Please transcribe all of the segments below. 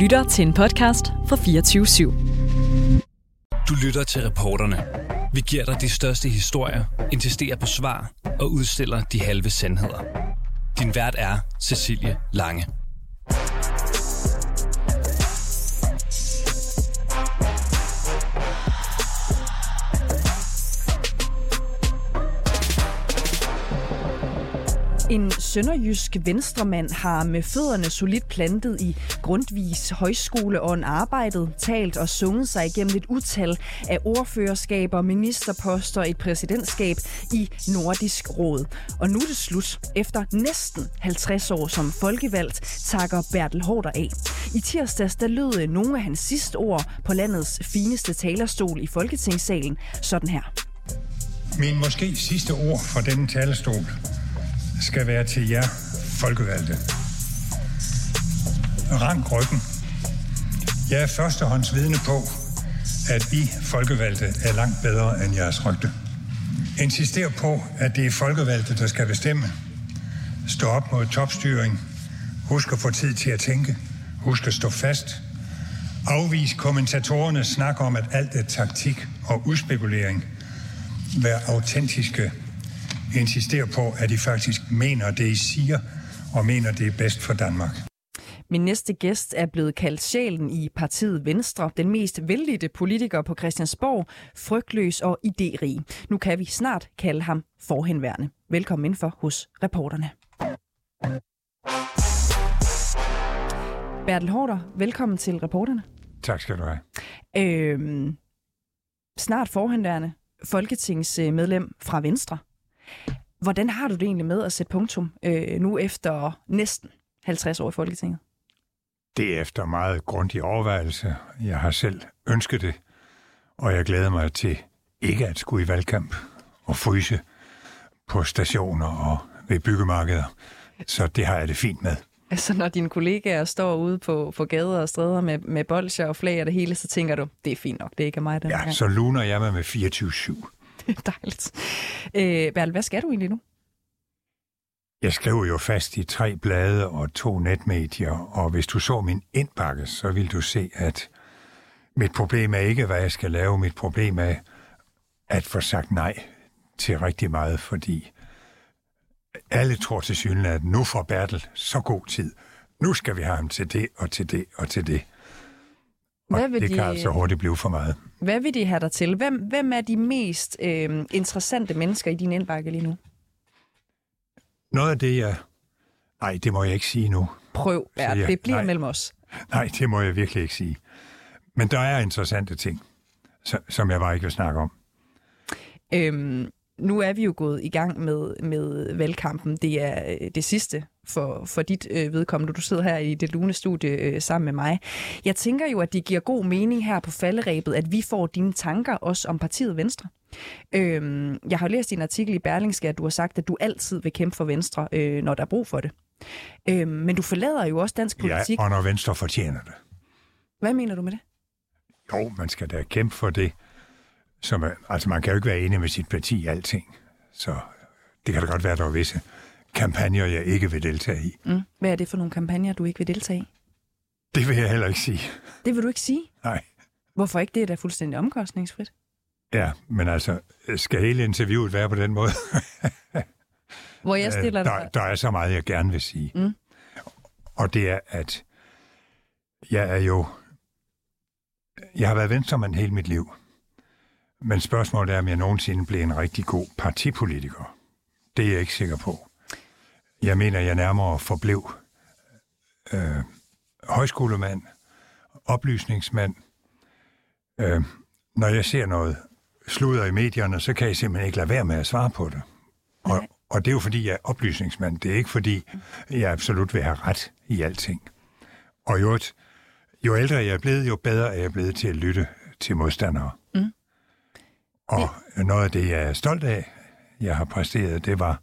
lytter til en podcast fra 24 /7. Du lytter til reporterne. Vi giver dig de største historier, insisterer på svar og udstiller de halve sandheder. Din vært er Cecilie Lange. En sønderjysk venstremand har med fødderne solidt plantet i Grundvis Højskole og arbejdet, talt og sunget sig igennem et utal af ordførerskaber, ministerposter og et præsidentskab i Nordisk Råd. Og nu er det slut. Efter næsten 50 år som folkevalgt takker Bertel Hårder af. I tirsdags der lød nogle af hans sidste ord på landets fineste talerstol i Folketingssalen sådan her. Min måske sidste ord fra denne talerstol skal være til jer folkevalgte. Rank ryggen. Jeg er førstehånds vidne på, at I folkevalgte er langt bedre end jeres rygte. Insister på, at det er folkevalgte, der skal bestemme. Stå op mod topstyring. Husk at få tid til at tænke. Husk at stå fast. Afvis kommentatorernes snak om, at alt er taktik og udspekulering. Vær autentiske insisterer på, at I faktisk mener det, I siger, og mener det er bedst for Danmark. Min næste gæst er blevet kaldt sjælen i partiet Venstre, den mest vældige politiker på Christiansborg, frygtløs og idérig. Nu kan vi snart kalde ham forhenværende. Velkommen indenfor hos reporterne. Bertel Hårder, velkommen til reporterne. Tak skal du have. Øhm, snart forhenværende folketingsmedlem fra Venstre. Hvordan har du det egentlig med at sætte punktum øh, nu efter næsten 50 år i Folketinget? Det er efter meget grundig overvejelse. Jeg har selv ønsket det, og jeg glæder mig til ikke at skulle i valgkamp og fryse på stationer og ved byggemarkeder. Så det har jeg det fint med. Altså når dine kollegaer står ude på, på gader og stræder med, med bolcher og flag og det hele, så tænker du, det er fint nok, det er ikke mig den Ja, her. så luner jeg mig med 24-7. Det er dejligt. Øh, Bertel, hvad skal du egentlig nu? Jeg skriver jo fast i tre blade og to netmedier, og hvis du så min indbakke, så vil du se, at mit problem er ikke, hvad jeg skal lave. Mit problem er at få sagt nej til rigtig meget, fordi alle tror til synen, at nu får Bertel så god tid. Nu skal vi have ham til det og til det og til det. Og Hvad vil det kan de- altså hurtigt blive for meget. Hvad vil de have dig til? Hvem, hvem er de mest øh, interessante mennesker i din indbakke lige nu? Noget af det, jeg... Nej, det må jeg ikke sige nu. Prøv, Bertel. jeg- Det bliver nej. mellem os. Nej, det må jeg virkelig ikke sige. Men der er interessante ting, som jeg bare ikke vil snakke om. Øhm, nu er vi jo gået i gang med, med valgkampen. Det er øh, det sidste for, for dit øh, vedkommende. Du sidder her i det lune studie øh, sammen med mig. Jeg tænker jo, at det giver god mening her på falderæbet, at vi får dine tanker også om partiet Venstre. Øhm, jeg har læst en artikel i Berlingske, at du har sagt, at du altid vil kæmpe for Venstre, øh, når der er brug for det. Øhm, men du forlader jo også dansk politik. Ja, og når Venstre fortjener det. Hvad mener du med det? Jo, man skal da kæmpe for det. Som, altså, man kan jo ikke være enig med sit parti i alting. Så det kan da godt være, at der er visse kampagner, jeg ikke vil deltage i. Mm. Hvad er det for nogle kampagner, du ikke vil deltage i? Det vil jeg heller ikke sige. Det vil du ikke sige. Nej. Hvorfor ikke? Det er da fuldstændig omkostningsfrit. Ja, men altså, skal hele interviewet være på den måde? Hvor jeg stiller Øh, der, dig... der er så meget, jeg gerne vil sige. Mm. Og det er, at jeg er jo... Jeg har været venstremand hele mit liv. Men spørgsmålet er, om jeg nogensinde blev en rigtig god partipolitiker. Det er jeg ikke sikker på. Jeg mener, jeg nærmere forblev øh, højskolemand, oplysningsmand. Øh, når jeg ser noget sludder i medierne, så kan jeg simpelthen ikke lade være med at svare på det. Og, og det er jo fordi, jeg er oplysningsmand. Det er ikke fordi, jeg absolut vil have ret i alting. Og jo, jo ældre jeg er blevet, jo bedre er jeg blevet til at lytte til modstandere. Mm. Og noget af det, jeg er stolt af, jeg har præsteret, det var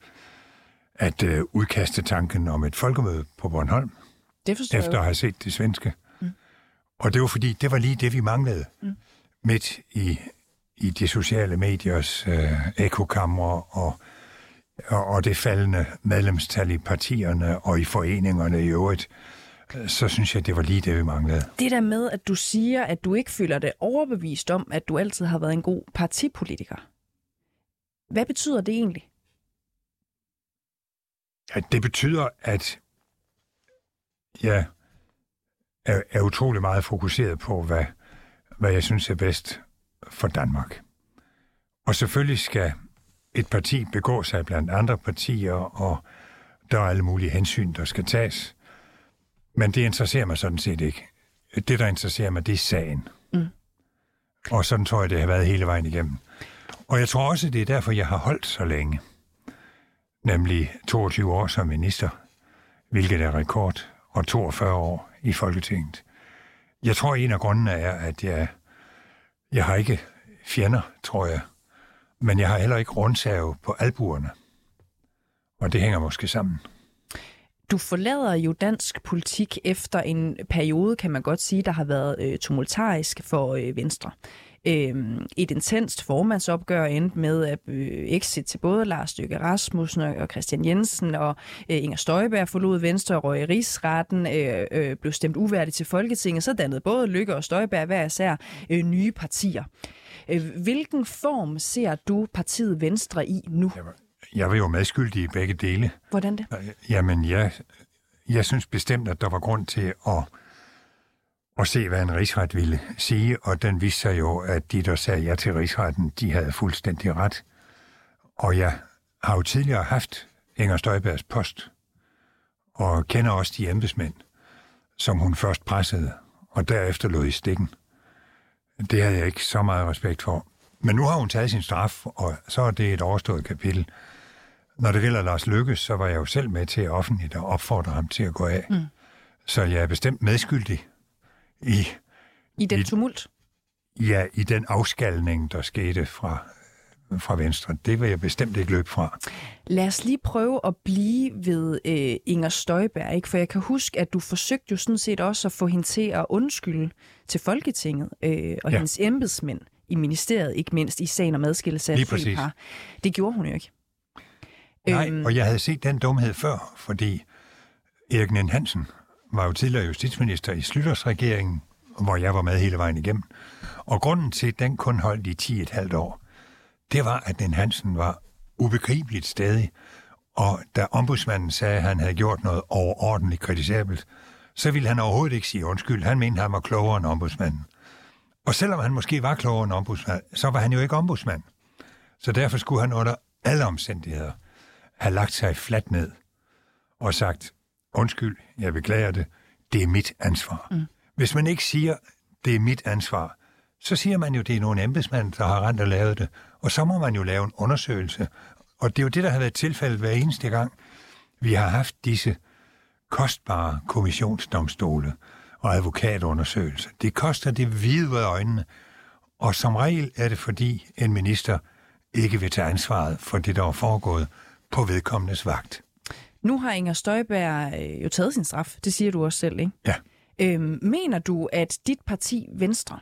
at øh, udkaste tanken om et folkemøde på Bornholm, Det efter at jeg. have set det svenske. Mm. Og det var fordi, det var lige det, vi manglede. Mm. Midt i, i de sociale mediers øh, ekokammer og, og, og det faldende medlemstal i partierne og i foreningerne i øvrigt. så synes jeg, det var lige det, vi manglede. Det der med, at du siger, at du ikke føler dig overbevist om, at du altid har været en god partipolitiker. Hvad betyder det egentlig? Ja, det betyder, at jeg er, er utrolig meget fokuseret på, hvad, hvad jeg synes er bedst for Danmark. Og selvfølgelig skal et parti begå sig blandt andre partier, og der er alle mulige hensyn, der skal tages. Men det interesserer mig sådan set ikke. Det, der interesserer mig, det er sagen. Mm. Og sådan tror jeg, det har været hele vejen igennem. Og jeg tror også, det er derfor, jeg har holdt så længe. Nemlig 22 år som minister, hvilket er rekord, og 42 år i Folketinget. Jeg tror, en af grundene er, at jeg, jeg har ikke fjender, tror jeg. Men jeg har heller ikke rundsave på albuerne. Og det hænger måske sammen. Du forlader jo dansk politik efter en periode, kan man godt sige, der har været øh, tumultarisk for øh, Venstre. Øh, et intenst formandsopgør endte med at øh, exit til både Lars Løkke Rasmussen og Christian Jensen, og øh, Inger Støjberg forlod Venstre og røg i rigsretten, øh, øh, blev stemt uværdigt til Folketinget, så dannede både Løkke og Støjberg hver især øh, nye partier. Øh, hvilken form ser du partiet Venstre i nu? Jeg var jo medskyldig i begge dele. Hvordan det? Jamen, jeg, jeg synes bestemt, at der var grund til at, at se, hvad en rigsret ville sige, og den viste sig jo, at de, der sagde ja til rigsretten, de havde fuldstændig ret. Og jeg har jo tidligere haft Inger Støjbergs post, og kender også de embedsmænd, som hun først pressede, og derefter lå i stikken. Det havde jeg ikke så meget respekt for. Men nu har hun taget sin straf, og så er det et overstået kapitel. Når det gælder Lars Lykke, så var jeg jo selv med til offentligt at opfordre ham til at gå af. Mm. Så jeg er bestemt medskyldig i... I den tumult? Ja, i den afskalning, der skete fra, fra Venstre. Det vil jeg bestemt ikke løbe fra. Lad os lige prøve at blive ved øh, Inger Støjberg, ikke? for jeg kan huske, at du forsøgte jo sådan set også at få hende til at undskylde til Folketinget øh, og ja. hendes embedsmænd i ministeriet, ikke mindst i sagen om adskillelse af par. Det gjorde hun jo ikke. Nej, øhm, og jeg havde set den dumhed før, fordi Erik Nien Hansen var jo tidligere justitsminister i Slytters regeringen, hvor jeg var med hele vejen igennem. Og grunden til, at den kun holdt i 10,5 år, det var, at den Hansen var ubegribeligt stadig. Og da ombudsmanden sagde, at han havde gjort noget overordentligt kritisabelt, så ville han overhovedet ikke sige undskyld. Han mente, at han var klogere end ombudsmanden. Og selvom han måske var klogere end ombudsmand, så var han jo ikke ombudsmand. Så derfor skulle han under alle omstændigheder have lagt sig fladt ned og sagt, undskyld, jeg beklager det, det er mit ansvar. Mm. Hvis man ikke siger, det er mit ansvar, så siger man jo, det er nogle embedsmænd, der har rent og lavet det. Og så må man jo lave en undersøgelse. Og det er jo det, der har været tilfældet hver eneste gang. Vi har haft disse kostbare kommissionsdomstole og advokatundersøgelser. Det koster det hvide øjnene. Og som regel er det, fordi en minister ikke vil tage ansvaret for det, der er foregået på vedkommendes vagt. Nu har Inger Støjberg øh, jo taget sin straf. Det siger du også selv, ikke? Ja. Øhm, mener du, at dit parti Venstre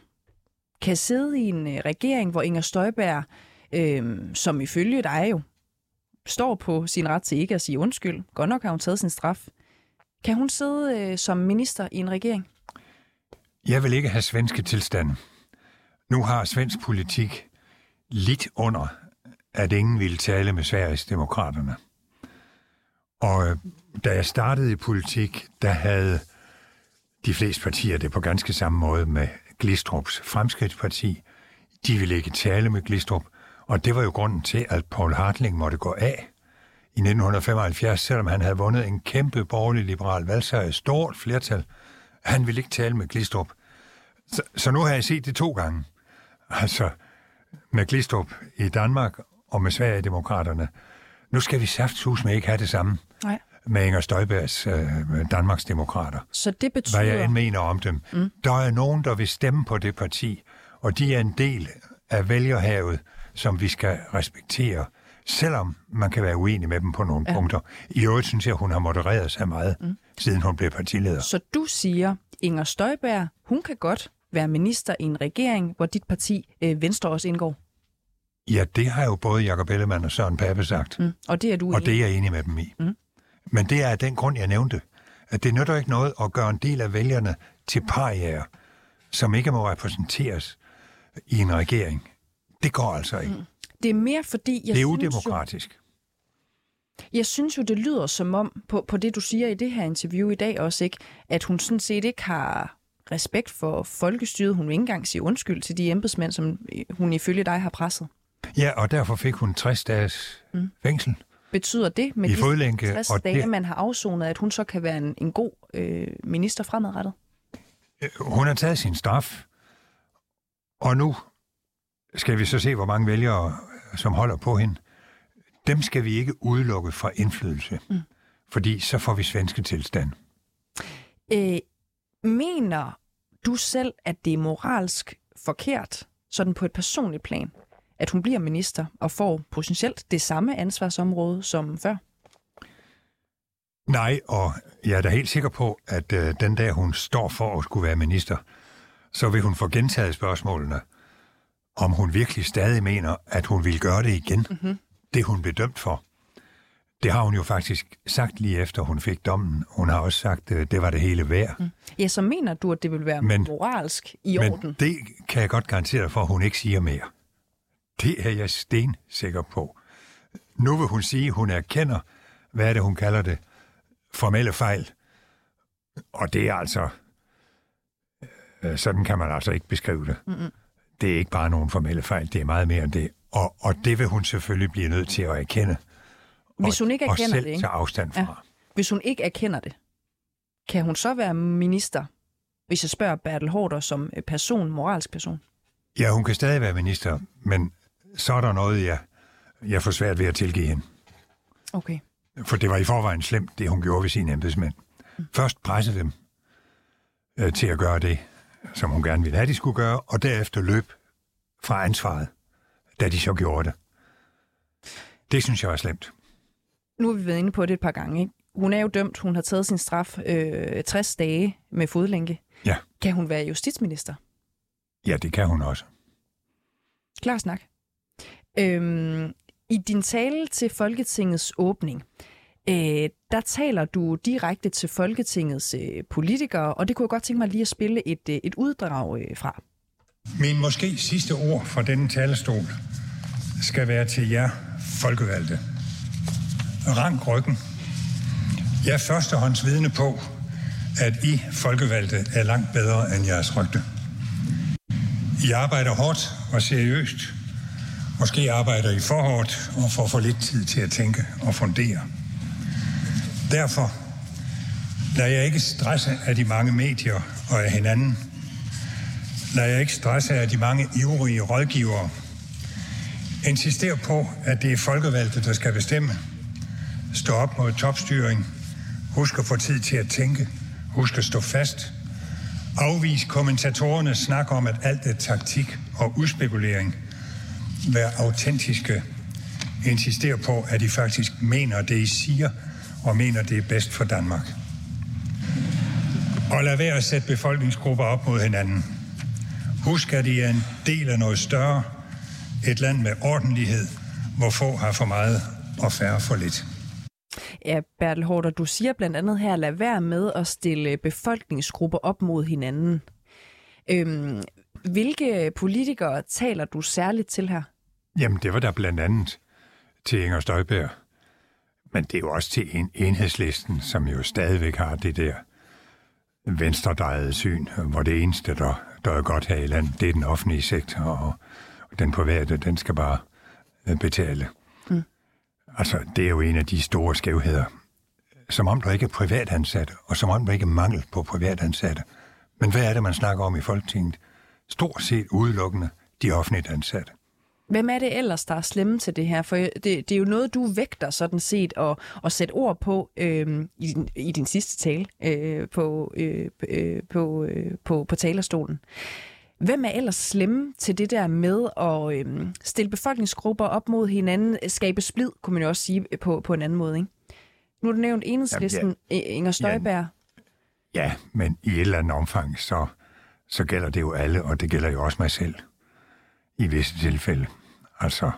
kan sidde i en øh, regering, hvor Inger Støjberg, øhm, som ifølge dig jo står på sin ret til ikke at sige undskyld, godt nok har hun taget sin straf, kan hun sidde øh, som minister i en regering? Jeg vil ikke have svenske tilstande. Nu har svensk politik lidt under, at ingen ville tale med Sveriges demokraterne. Og øh, da jeg startede i politik, der havde de fleste partier det på ganske samme måde med Glistrups Fremskridtsparti. De ville ikke tale med Glistrup, og det var jo grunden til, at Paul Hartling måtte gå af i 1975, selvom han havde vundet en kæmpe borgerlig liberal valgsejr, et stort flertal. Han ville ikke tale med Glistrup. Så, så nu har jeg set det to gange. Altså, med Glistrup i Danmark og med Sverigedemokraterne. Nu skal vi saftsus med ikke have det samme. Nej. Med Inger Støjbergs øh, Danmarks Demokrater. Så det betyder... Hvad jeg end mener om dem. Mm. Der er nogen, der vil stemme på det parti, og de er en del af vælgerhavet, som vi skal respektere selvom man kan være uenig med dem på nogle ja. punkter. I øvrigt synes jeg, hun har modereret sig meget, mm. siden hun blev partileder. Så du siger, Inger Støjberg, hun kan godt være minister i en regering, hvor dit parti øh, Venstre også indgår? Ja, det har jo både Jacob Ellemann og Søren Pape sagt. Mm. Og det er du Og det er jeg enig med dem i. Mm. Men det er den grund, jeg nævnte. at det nytter ikke noget at gøre en del af vælgerne til parier, som ikke må repræsenteres i en regering. Det går altså ikke. Mm. Det er mere fordi, jeg det er synes udemokratisk. Jo, jeg synes jo, det lyder som om, på, på det du siger i det her interview i dag også, ikke, at hun sådan set ikke har respekt for folkestyret. Hun vil ikke engang sige undskyld til de embedsmænd, som hun ifølge dig har presset. Ja, og derfor fik hun 60 dages mm. fængsel. Betyder det med I de fodlænke, 60 og dage, det- man har afsonet, at hun så kan være en, en god øh, minister fremadrettet? Hun har taget sin straf, og nu skal vi så se, hvor mange vælgere, som holder på hende. Dem skal vi ikke udelukke fra indflydelse, mm. fordi så får vi svenske tilstand. Øh, mener du selv, at det er moralsk forkert, sådan på et personligt plan, at hun bliver minister og får potentielt det samme ansvarsområde som før? Nej, og jeg er da helt sikker på, at øh, den dag hun står for at skulle være minister, så vil hun få gentaget spørgsmålene, om hun virkelig stadig mener, at hun vil gøre det igen, mm-hmm. det hun blev dømt for. Det har hun jo faktisk sagt lige efter hun fik dommen. Hun har også sagt, at det var det hele værd. Mm. Ja, så mener du, at det vil være Men- moralsk i Men orden? det kan jeg godt garantere for, at hun ikke siger mere. Det er jeg stensikker på. Nu vil hun sige, at hun erkender, hvad er det, hun kalder det, formelle fejl. Og det er altså... øh, Sådan kan man altså ikke beskrive det. Mm-hmm. Det er ikke bare nogle formelle fejl, det er meget mere end det. Og, og det vil hun selvfølgelig blive nødt til at erkende. Hvis hun ikke og erkender selv det, ikke? tage afstand fra. Ja. Hvis hun ikke erkender det, kan hun så være minister, hvis jeg spørger Bertel Hårder som øh, person, moralsk person? Ja, hun kan stadig være minister, men så er der noget, jeg, jeg får svært ved at tilgive hende. Okay. For det var i forvejen slemt, det hun gjorde ved sine embedsmænd. Først presse dem øh, til at gøre det, som hun gerne ville have, de skulle gøre, og derefter løb fra ansvaret, da de så gjorde det. Det synes jeg var slemt. Nu har vi været inde på det et par gange. Ikke? Hun er jo dømt, hun har taget sin straf øh, 60 dage med fodlænke. Ja. Kan hun være justitsminister? Ja, det kan hun også. Klar snak. Øhm, I din tale til Folketingets åbning, øh, der taler du direkte til Folketingets øh, politikere, og det kunne jeg godt tænke mig lige at spille et, øh, et uddrag øh, fra. Min måske sidste ord fra denne talestol skal være til jer folkevalgte. Rank ryggen. Jeg er førstehånds vidne på, at I folkevalgte er langt bedre end jeres rygte. I arbejder hårdt og seriøst. Måske arbejder I for hårdt og får for lidt tid til at tænke og fundere. Derfor lader jeg ikke stresse af de mange medier og af hinanden, lader jeg ikke stresse af de mange ivrige rådgivere. Insister på, at det er folkevalgte, der skal bestemme. Stå op mod topstyring. Husk at få tid til at tænke. Husk at stå fast. Afvis kommentatorernes snak om, at alt er taktik og udspekulering være autentiske. insistere på, at I faktisk mener det, I siger, og mener det er bedst for Danmark. Og lad være at sætte befolkningsgrupper op mod hinanden. Husk, at I er en del af noget større. Et land med ordentlighed, hvor få har for meget og færre for lidt. Ja, Bertel Hårder, du siger blandt andet her, lad være med at stille befolkningsgrupper op mod hinanden. Øhm, hvilke politikere taler du særligt til her? Jamen, det var der blandt andet til Inger Støjberg. Men det er jo også til en enhedslisten, som jo stadigvæk har det der venstredrejede syn, hvor det eneste, der, der er godt her i landet, det er den offentlige sektor, og den private, den skal bare øh, betale. Mm. Altså, det er jo en af de store skævheder. Som om der ikke er privatansatte, og som om der ikke er mangel på privatansatte. Men hvad er det, man snakker om i Folketinget? Stort set udelukkende de offentligt ansatte. Hvem er det ellers, der er slemme til det her? For det, det er jo noget, du vægter sådan set at, at sætte ord på øh, i, din, i din sidste tale øh, på, øh, øh, på, øh, på, på talerstolen. Hvem er ellers slemme til det der med at øh, stille befolkningsgrupper op mod hinanden, skabe splid, kunne man jo også sige på, på en anden måde, ikke? Nu har du nævnt enhedslisten, ja. Inger Støjberg. Ja, men i et eller andet omfang, så, så gælder det jo alle, og det gælder jo også mig selv i visse tilfælde. Altså,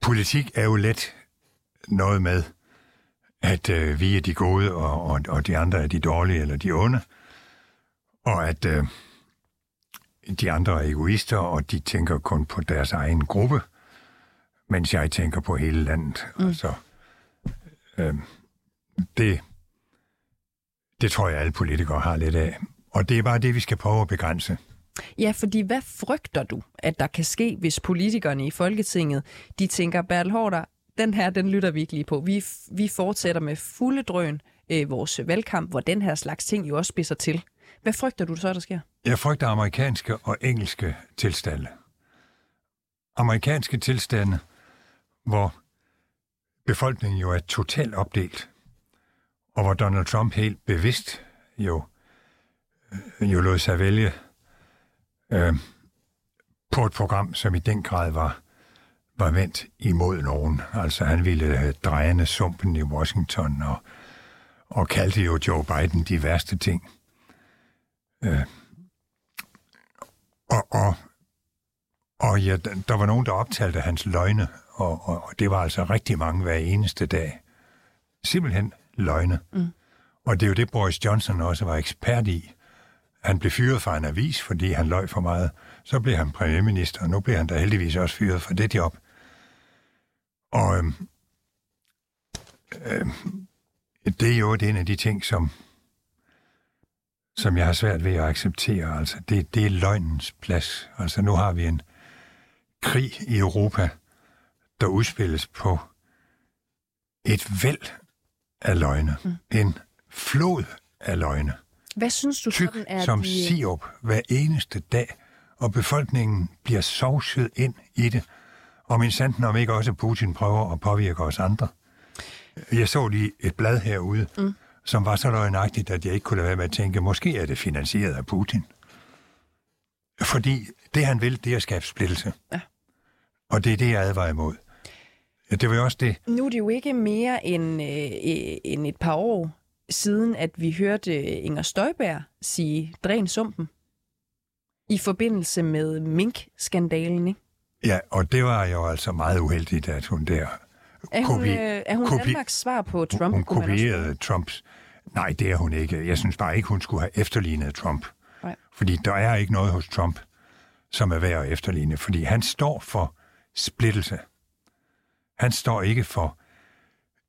politik er jo let noget med, at øh, vi er de gode, og, og, og de andre er de dårlige eller de onde, og at øh, de andre er egoister, og de tænker kun på deres egen gruppe, mens jeg tænker på hele landet. Mm. Altså, øh, det, det tror jeg, alle politikere har lidt af. Og det er bare det, vi skal prøve at begrænse. Ja, fordi hvad frygter du, at der kan ske, hvis politikerne i Folketinget, de tænker, Bertel Hårder, den her, den lytter vi ikke lige på. Vi, vi fortsætter med fulde drøn øh, vores valgkamp, hvor den her slags ting jo også spidser til. Hvad frygter du så, der sker? Jeg frygter amerikanske og engelske tilstande. Amerikanske tilstande, hvor befolkningen jo er totalt opdelt, og hvor Donald Trump helt bevidst jo, jo lod sig vælge øh, på et program, som i den grad var, var vendt imod nogen. Altså han ville drejende sumpen i Washington og, og kaldte jo Joe Biden de værste ting. Øh, og, og, og ja, der var nogen, der optalte hans løgne, og, og, og det var altså rigtig mange hver eneste dag. Simpelthen løgne. Mm. Og det er jo det, Boris Johnson også var ekspert i. Han blev fyret fra en avis, fordi han løg for meget. Så blev han premierminister, og nu bliver han da heldigvis også fyret for det job. Og øhm, øhm, det er jo en af de ting, som, som jeg har svært ved at acceptere. Altså, det, det er løgnens plads. Altså, nu har vi en krig i Europa, der udspilles på et væld af løgne. Mm. En flod af løgne. Hvad synes du Tyk sådan er som de... sirup hver eneste dag, og befolkningen bliver sovset ind i det. Og min sanden om ikke også Putin prøver at påvirke os andre. Jeg så lige et blad herude, mm. som var så løgnagtigt, at jeg ikke kunne lade være med at tænke, måske er det finansieret af Putin. Fordi det, han vil, det er at skabe splittelse. Ja. Og det er det, jeg advarer imod. Ja, det var jo også det. Nu er det jo ikke mere end, øh, øh, end et par år siden, at vi hørte Inger Støjberg sige, dræn sumpen, i forbindelse med mink-skandalen, ikke? Ja, og det var jo altså meget uheldigt, at hun der... Er hun, kopi- øh, er hun kopi- Danmarks svar på Trump? Hun kopierede Trumps... Nej, det er hun ikke. Jeg synes bare ikke, hun skulle have efterlignet Trump. Nej. Fordi der er ikke noget hos Trump, som er værd at efterligne. Fordi han står for splittelse. Han står ikke for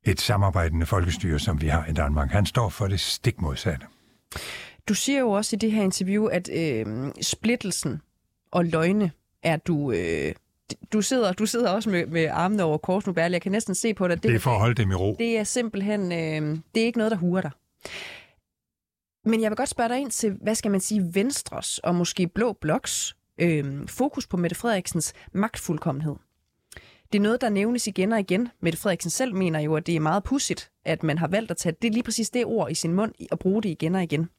et samarbejdende folkestyre, som vi har i Danmark. Han står for det stik modsatte. Du siger jo også i det her interview, at øh, splittelsen og løgne er du... Øh, du sidder, du sidder også med, med armene over kors nu, Berle. Jeg kan næsten se på dig. Det er for at holde dem i ro. Det er simpelthen... Øh, det er ikke noget, der hurer dig. Men jeg vil godt spørge dig ind til, hvad skal man sige, Venstres og måske Blå Bloks øh, fokus på Mette Frederiksens magtfuldkommenhed. Det er noget, der nævnes igen og igen. Mette Frederiksen selv mener jo, at det er meget pudsigt, at man har valgt at tage det lige præcis det ord i sin mund og bruge det igen og igen.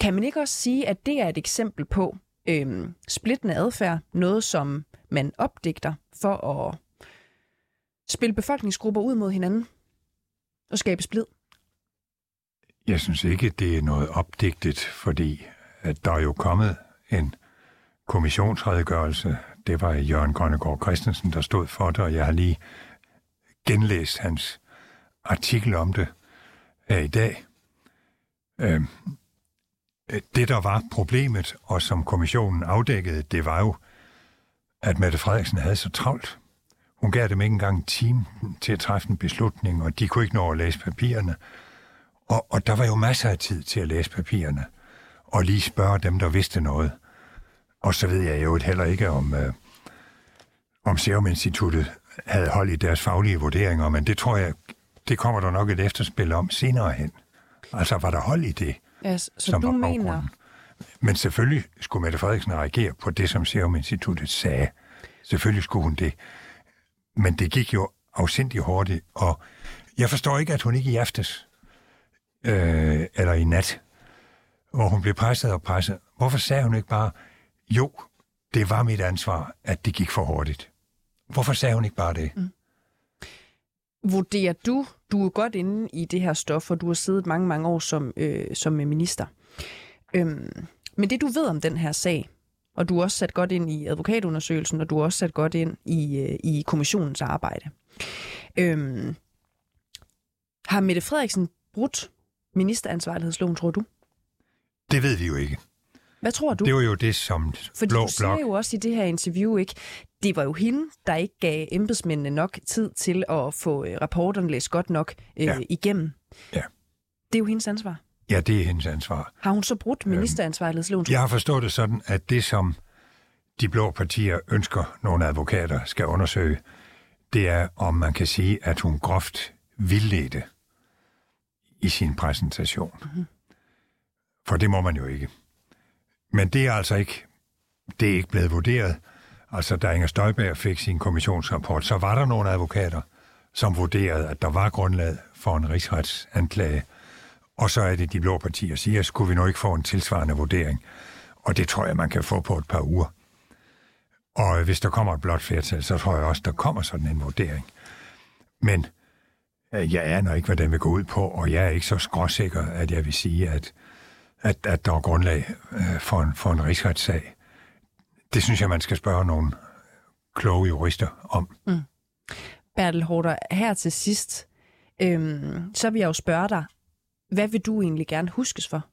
Kan man ikke også sige, at det er et eksempel på øhm, splittende adfærd, noget som man opdigter for at spille befolkningsgrupper ud mod hinanden og skabe splid? Jeg synes ikke, det er noget opdigtet, fordi at der er jo kommet en kommissionsredegørelse. Det var Jørgen Grønnegård Christensen, der stod for det, og jeg har lige genlæst hans artikel om det her i dag. Øh, det, der var problemet, og som kommissionen afdækkede, det var jo, at Mette Frederiksen havde så travlt. Hun gav dem ikke engang en time til at træffe en beslutning, og de kunne ikke nå at læse papirerne. Og, og der var jo masser af tid til at læse papirerne, og lige spørge dem, der vidste noget. Og så ved jeg jo heller ikke, om, øh, om Serum Instituttet havde hold i deres faglige vurderinger, men det tror jeg, det kommer der nok et efterspil om senere hen. Altså, var der hold i det? Ja, så som du var mener. Men selvfølgelig skulle Mette Frederiksen reagere på det, som Serum Instituttet sagde. Selvfølgelig skulle hun det. Men det gik jo afsindig hurtigt, og jeg forstår ikke, at hun ikke i aftes, øh, eller i nat, hvor hun blev presset og presset. Hvorfor sagde hun ikke bare, jo, det var mit ansvar, at det gik for hurtigt. Hvorfor sagde hun ikke bare det? Mm. vurderer du, du er godt inde i det her stof, og du har siddet mange, mange år som, øh, som minister. Øhm, men det du ved om den her sag, og du er også sat godt ind i advokatundersøgelsen, og du er også sat godt ind i, øh, i kommissionens arbejde. Øhm, Har Mette Frederiksen brudt ministeransvarlighedsloven, tror du? Det ved vi jo ikke. Hvad tror du? Det var jo det, som Fordi Blå du siger Blok... jo også i det her interview, ikke? Det var jo hende, der ikke gav embedsmændene nok tid til at få øh, rapporterne læst godt nok øh, Ja. igennem. Ja. Det er jo hendes ansvar. Ja, det er hendes ansvar. Har hun så brudt ministeransvarlighedsloven? tror Jeg har forstået det sådan, at det, som de blå partier ønsker, nogle advokater skal undersøge, det er, om man kan sige, at hun groft vildledte i sin præsentation. Mm-hmm. For det må man jo ikke. Men det er altså ikke, det er ikke blevet vurderet. Altså, da Inger Støjberg fik sin kommissionsrapport, så var der nogle advokater, som vurderede, at der var grundlag for en rigsretsanklage. Og så er det, de blå partier siger, skulle vi nu ikke få en tilsvarende vurdering? Og det tror jeg, man kan få på et par uger. Og hvis der kommer et blot flertal, så tror jeg også, der kommer sådan en vurdering. Men øh, jeg aner ikke, hvad den vil gå ud på, og jeg er ikke så skråsikker, at jeg vil sige, at, at, at der er grundlag øh, for, en, for en rigsretssag. Det synes jeg, man skal spørge nogle kloge jurister om. Bertel Hårder, her til sidst, øhm, så vil jeg jo spørge dig, hvad vil du egentlig gerne huskes for?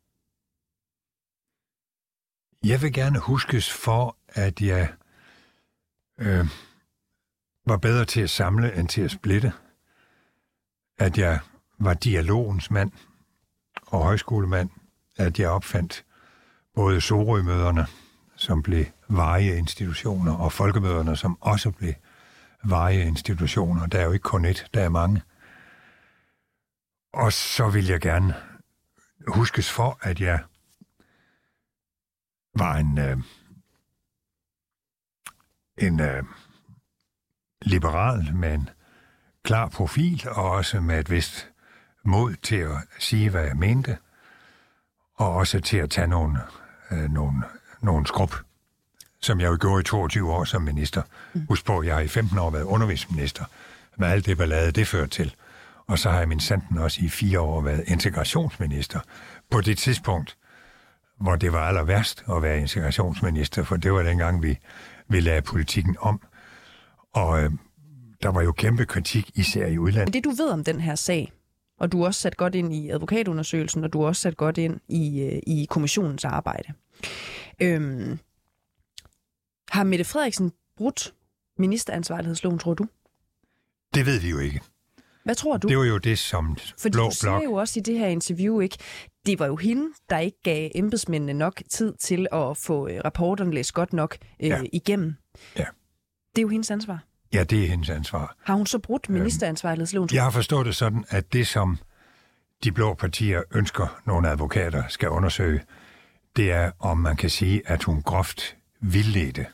Jeg vil gerne huskes for, at jeg øh, var bedre til at samle end til at splitte. At jeg var dialogens mand og højskolemand. At jeg opfandt både Sorømøderne, som blev varige institutioner, og folkemøderne, som også blev varige institutioner. Der er jo ikke kun et, der er mange. Og så vil jeg gerne huskes for, at jeg var en, øh, en øh, liberal med en klar profil, og også med et vist mod til at sige, hvad jeg mente, og også til at tage nogle, øh, nogle, nogle skrub, som jeg jo gjorde i 22 år som minister. Husk på, jeg har i 15 år været undervisningsminister, med alt det ballade, det fører til. Og så har jeg min sanden også i fire år været integrationsminister. På det tidspunkt, hvor det var aller værst at være integrationsminister, for det var dengang, vi, vi lagde politikken om. Og øh, der var jo kæmpe kritik, især i udlandet. Men det du ved om den her sag, og du er også sat godt ind i advokatundersøgelsen, og du er også sat godt ind i, øh, i kommissionens arbejde. Øhm, har Mette Frederiksen brudt ministeransvarlighedsloven, tror du? Det ved vi jo ikke. Hvad tror du? Det var jo det, som Fordi Blå du siger Blok... jo også i det her interview, ikke? Det var jo hende, der ikke gav embedsmændene nok tid til at få øh, rapporterne læst godt nok øh, Ja. igennem. Ja. Det er jo hendes ansvar. Ja, det er hendes ansvar. Har hun så brudt ministeransvarlighedsloven? Jeg har forstået det sådan, at det, som de blå partier ønsker, nogle advokater skal undersøge, det er, om man kan sige, at hun groft vildledte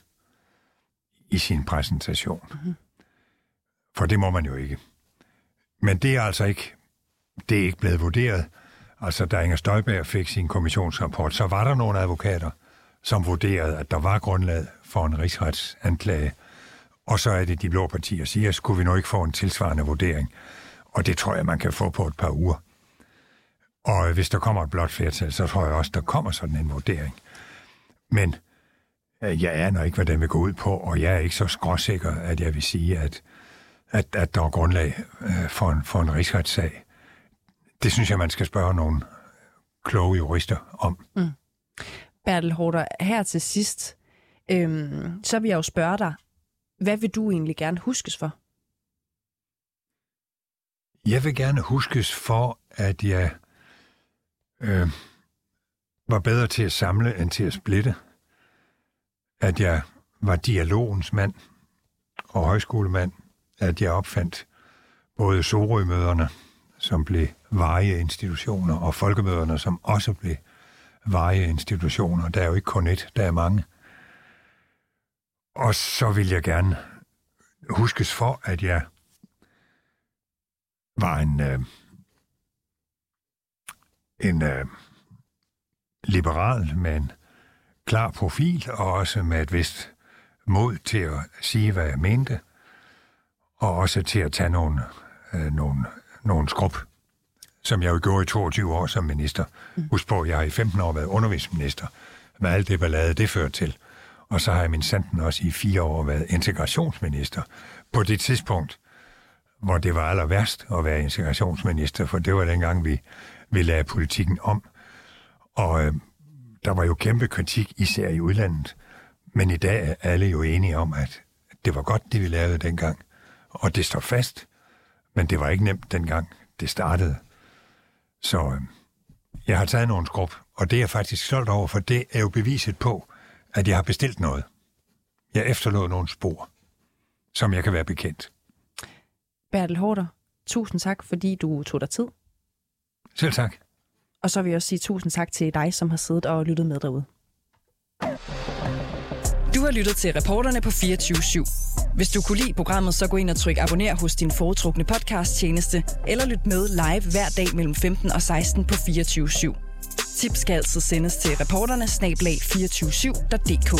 i sin præsentation. Mm-hmm. For det må man jo ikke. Men det er altså ikke, det er ikke blevet vurderet. Altså, da Inger Støjberg fik sin kommissionsrapport, så var der nogle advokater, som vurderede, at der var grundlag for en rigsretsanklage. Og så er det, de blå partier siger, skulle vi nu ikke få en tilsvarende vurdering? Og det tror jeg, man kan få på et par uger. Og hvis der kommer et blåt flertal, så tror jeg også, der kommer sådan en vurdering. Men øh, jeg aner ikke, hvad den vil gå ud på, og jeg er ikke så skråsikker, at jeg vil sige, at, at, at der er grundlag øh, for, en, for en rigsretssag. Det synes jeg, man skal spørge nogle kloge jurister om. Mm. Bertel Horter, her til sidst, øhm, så vil jeg jo spørge dig, hvad vil du egentlig gerne huskes for? Jeg vil gerne huskes for, at jeg øh, var bedre til at samle end til at splitte. At jeg var dialogens mand og højskolemand. At jeg opfandt både Sorømøderne, som blev varige institutioner, og folkemøderne, som også blev varige institutioner. Der er jo ikke kun et, der er mange. Og så vil jeg gerne huskes for, at jeg var en, øh, en øh, liberal med en klar profil, og også med et vist mod til at sige, hvad jeg mente, og også til at tage nogle, øh, nogle, nogle skrub, som jeg jo gjorde i 22 år som minister. Husk på, jeg har i 15 år været undervisningsminister, med alt det ballade, det fører til. Og så har jeg min sanden også i fire år været integrationsminister. På det tidspunkt, hvor det var aller værst at være integrationsminister, for det var dengang, vi, vi lagde politikken om. Og øh, der var jo kæmpe kritik, især i udlandet. Men i dag er alle jo enige om, at det var godt, det vi lavede dengang. Og det står fast. Men det var ikke nemt dengang, det startede. Så øh, jeg har taget nogle skrub, og det er jeg faktisk stolt over, for det er jo beviset på, at jeg har bestilt noget. Jeg efterlod nogle spor, som jeg kan være bekendt. Bertel Hårder, tusind tak, fordi du tog dig tid. Selv tak. Og så vil jeg også sige tusind tak til dig, som har siddet og lyttet med derude. Du har lyttet til reporterne på 24 /7. Hvis du kunne lide programmet, så gå ind og tryk abonner hos din foretrukne podcast-tjeneste, eller lyt med live hver dag mellem 15 og 16 på 24 /7. Tips skal altid sendes til reporterne snablag 247.dk.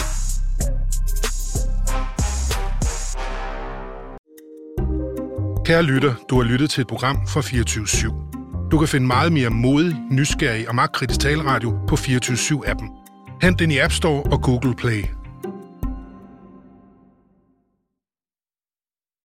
Kære lytter, du har lyttet til et program fra 24 /7. Du kan finde meget mere modig, nysgerrig og magtkritisk taleradio på 24 7 appen Hent den i App Store og Google Play.